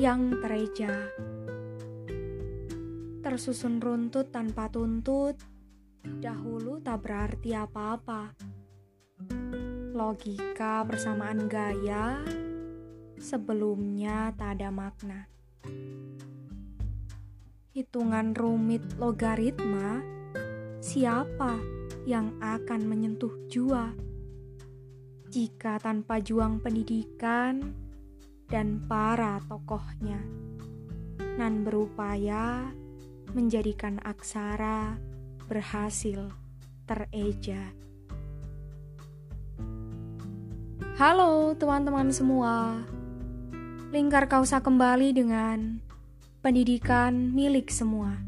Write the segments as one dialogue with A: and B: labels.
A: yang tereja. Tersusun runtut tanpa tuntut, dahulu tak berarti apa-apa. Logika persamaan gaya sebelumnya tak ada makna. Hitungan rumit logaritma, siapa yang akan menyentuh jua? Jika tanpa juang pendidikan dan para tokohnya, nan berupaya menjadikan aksara berhasil tereja. Halo teman-teman semua, lingkar kausa kembali dengan pendidikan milik semua.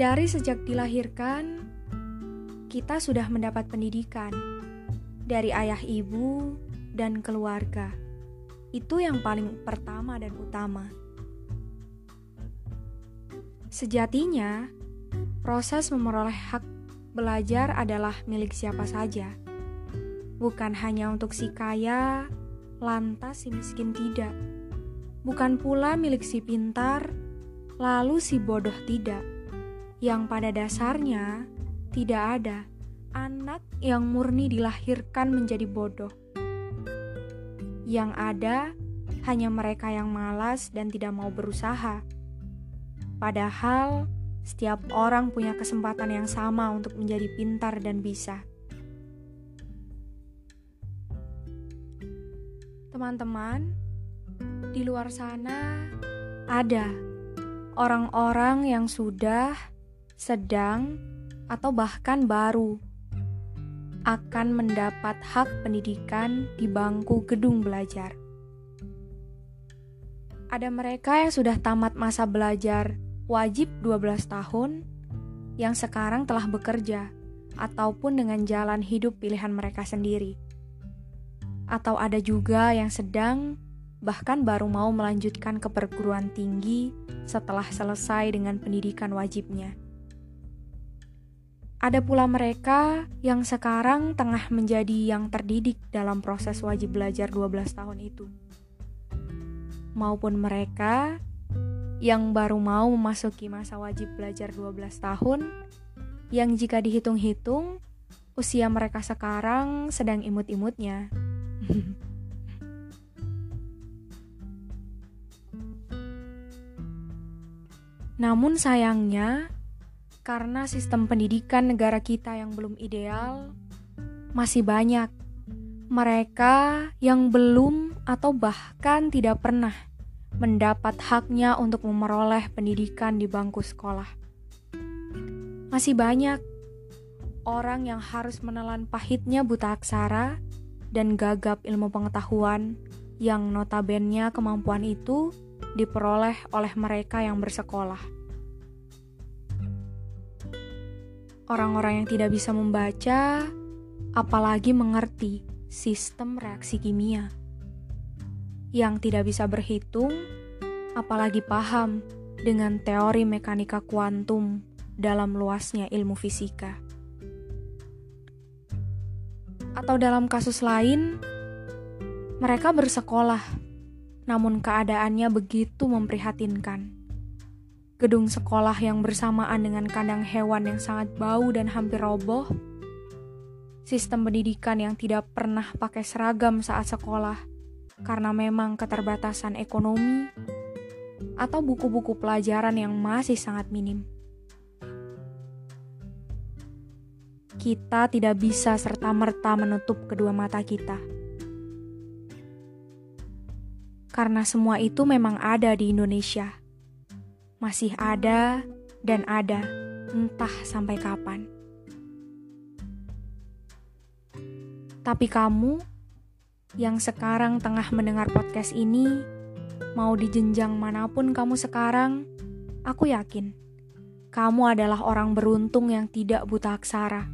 A: Dari sejak dilahirkan, kita sudah mendapat pendidikan dari ayah ibu dan keluarga. Itu yang paling pertama dan utama. Sejatinya, proses memperoleh hak belajar adalah milik siapa saja, bukan hanya untuk si kaya, lantas si miskin tidak, bukan pula milik si pintar, lalu si bodoh tidak, yang pada dasarnya tidak ada anak yang murni dilahirkan menjadi bodoh. Yang ada hanya mereka yang malas dan tidak mau berusaha. Padahal setiap orang punya kesempatan yang sama untuk menjadi pintar dan bisa. Teman-teman, di luar sana ada orang-orang yang sudah, sedang, atau bahkan baru akan mendapat hak pendidikan di bangku gedung belajar. Ada mereka yang sudah tamat masa belajar wajib 12 tahun yang sekarang telah bekerja ataupun dengan jalan hidup pilihan mereka sendiri. Atau ada juga yang sedang bahkan baru mau melanjutkan ke perguruan tinggi setelah selesai dengan pendidikan wajibnya. Ada pula mereka yang sekarang tengah menjadi yang terdidik dalam proses wajib belajar 12 tahun itu. Maupun mereka yang baru mau memasuki masa wajib belajar 12 tahun, yang jika dihitung-hitung, usia mereka sekarang sedang imut-imutnya. Namun sayangnya, karena sistem pendidikan negara kita yang belum ideal, masih banyak mereka yang belum atau bahkan tidak pernah mendapat haknya untuk memperoleh pendidikan di bangku sekolah. Masih banyak orang yang harus menelan pahitnya buta aksara dan gagap ilmu pengetahuan yang notabene kemampuan itu diperoleh oleh mereka yang bersekolah. Orang-orang yang tidak bisa membaca, apalagi mengerti sistem reaksi kimia. Yang tidak bisa berhitung, apalagi paham dengan teori mekanika kuantum dalam luasnya ilmu fisika. Atau dalam kasus lain, mereka bersekolah, namun keadaannya begitu memprihatinkan gedung sekolah yang bersamaan dengan kandang hewan yang sangat bau dan hampir roboh, sistem pendidikan yang tidak pernah pakai seragam saat sekolah karena memang keterbatasan ekonomi, atau buku-buku pelajaran yang masih sangat minim. Kita tidak bisa serta-merta menutup kedua mata kita. Karena semua itu memang ada di Indonesia masih ada dan ada, entah sampai kapan. Tapi kamu yang sekarang tengah mendengar podcast ini, mau di jenjang mana pun kamu sekarang, aku yakin kamu adalah orang beruntung yang tidak buta aksara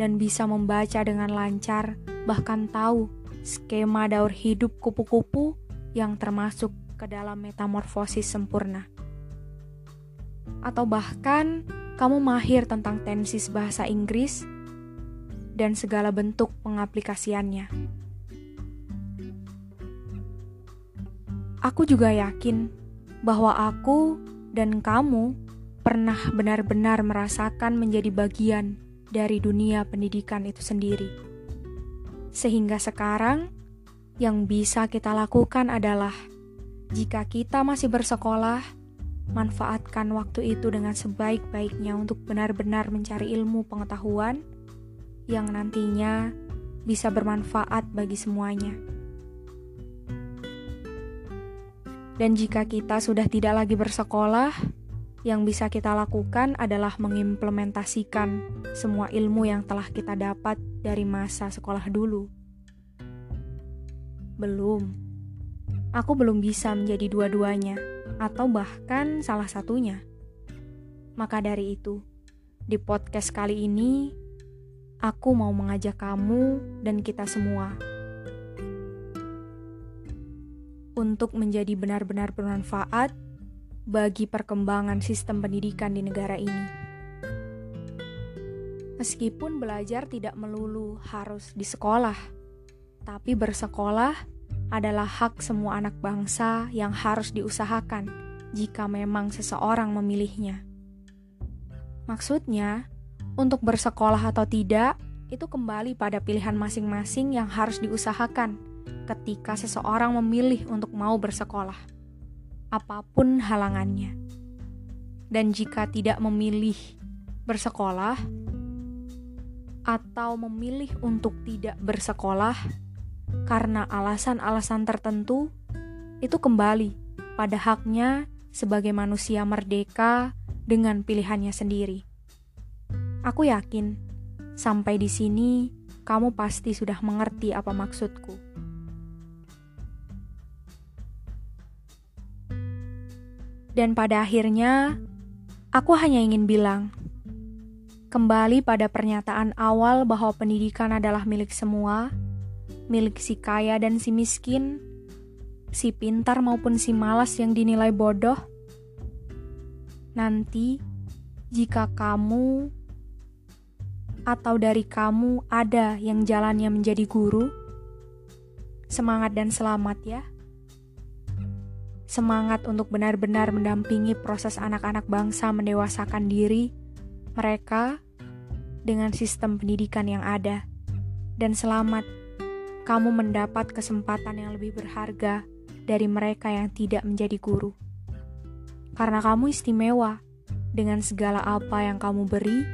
A: dan bisa membaca dengan lancar, bahkan tahu skema daur hidup kupu-kupu yang termasuk ke dalam metamorfosis sempurna atau bahkan kamu mahir tentang tensis bahasa Inggris dan segala bentuk pengaplikasiannya. aku juga yakin bahwa aku dan kamu pernah benar-benar merasakan menjadi bagian dari dunia pendidikan itu sendiri. Sehingga sekarang, yang bisa kita lakukan adalah jika kita masih bersekolah, manfaatkan waktu itu dengan sebaik-baiknya untuk benar-benar mencari ilmu pengetahuan yang nantinya bisa bermanfaat bagi semuanya. Dan jika kita sudah tidak lagi bersekolah, yang bisa kita lakukan adalah mengimplementasikan semua ilmu yang telah kita dapat dari masa sekolah dulu. Belum, aku belum bisa menjadi dua-duanya, atau bahkan salah satunya. Maka dari itu, di podcast kali ini, aku mau mengajak kamu dan kita semua untuk menjadi benar-benar bermanfaat bagi perkembangan sistem pendidikan di negara ini. Meskipun belajar tidak melulu harus di sekolah, tapi bersekolah adalah hak semua anak bangsa yang harus diusahakan jika memang seseorang memilihnya. Maksudnya, untuk bersekolah atau tidak itu kembali pada pilihan masing-masing yang harus diusahakan ketika seseorang memilih untuk mau bersekolah, apa pun halangannya. Dan jika tidak memilih bersekolah atau memilih untuk tidak bersekolah karena alasan-alasan tertentu, itu kembali pada haknya sebagai manusia merdeka dengan pilihannya sendiri. Aku yakin sampai di sini kamu pasti sudah mengerti apa maksudku. Dan pada akhirnya, aku hanya ingin bilang, kembali pada pernyataan awal bahwa pendidikan adalah milik semua, milik si kaya dan si miskin, si pintar maupun si malas yang dinilai bodoh. Nanti, jika kamu atau dari kamu ada yang jalannya menjadi guru, semangat dan selamat ya semangat untuk benar-benar mendampingi proses anak-anak bangsa mendewasakan diri mereka dengan sistem pendidikan yang ada. Dan selamat, kamu mendapat kesempatan yang lebih berharga dari mereka yang tidak menjadi guru. Karena kamu istimewa dengan segala apa yang kamu beri,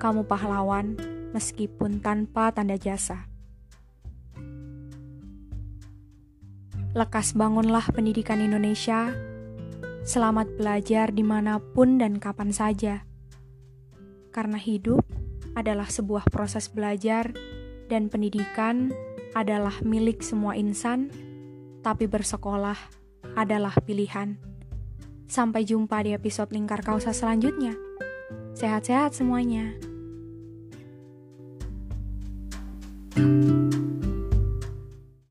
A: kamu pahlawan meskipun tanpa tanda jasa. Lekas bangunlah pendidikan Indonesia. Selamat belajar di mana pun dan kapan saja. Karena hidup adalah sebuah proses belajar dan pendidikan adalah milik semua insan, tapi bersekolah adalah pilihan. Sampai jumpa di episode Lingkar Kausa selanjutnya. Sehat-sehat semuanya. thank you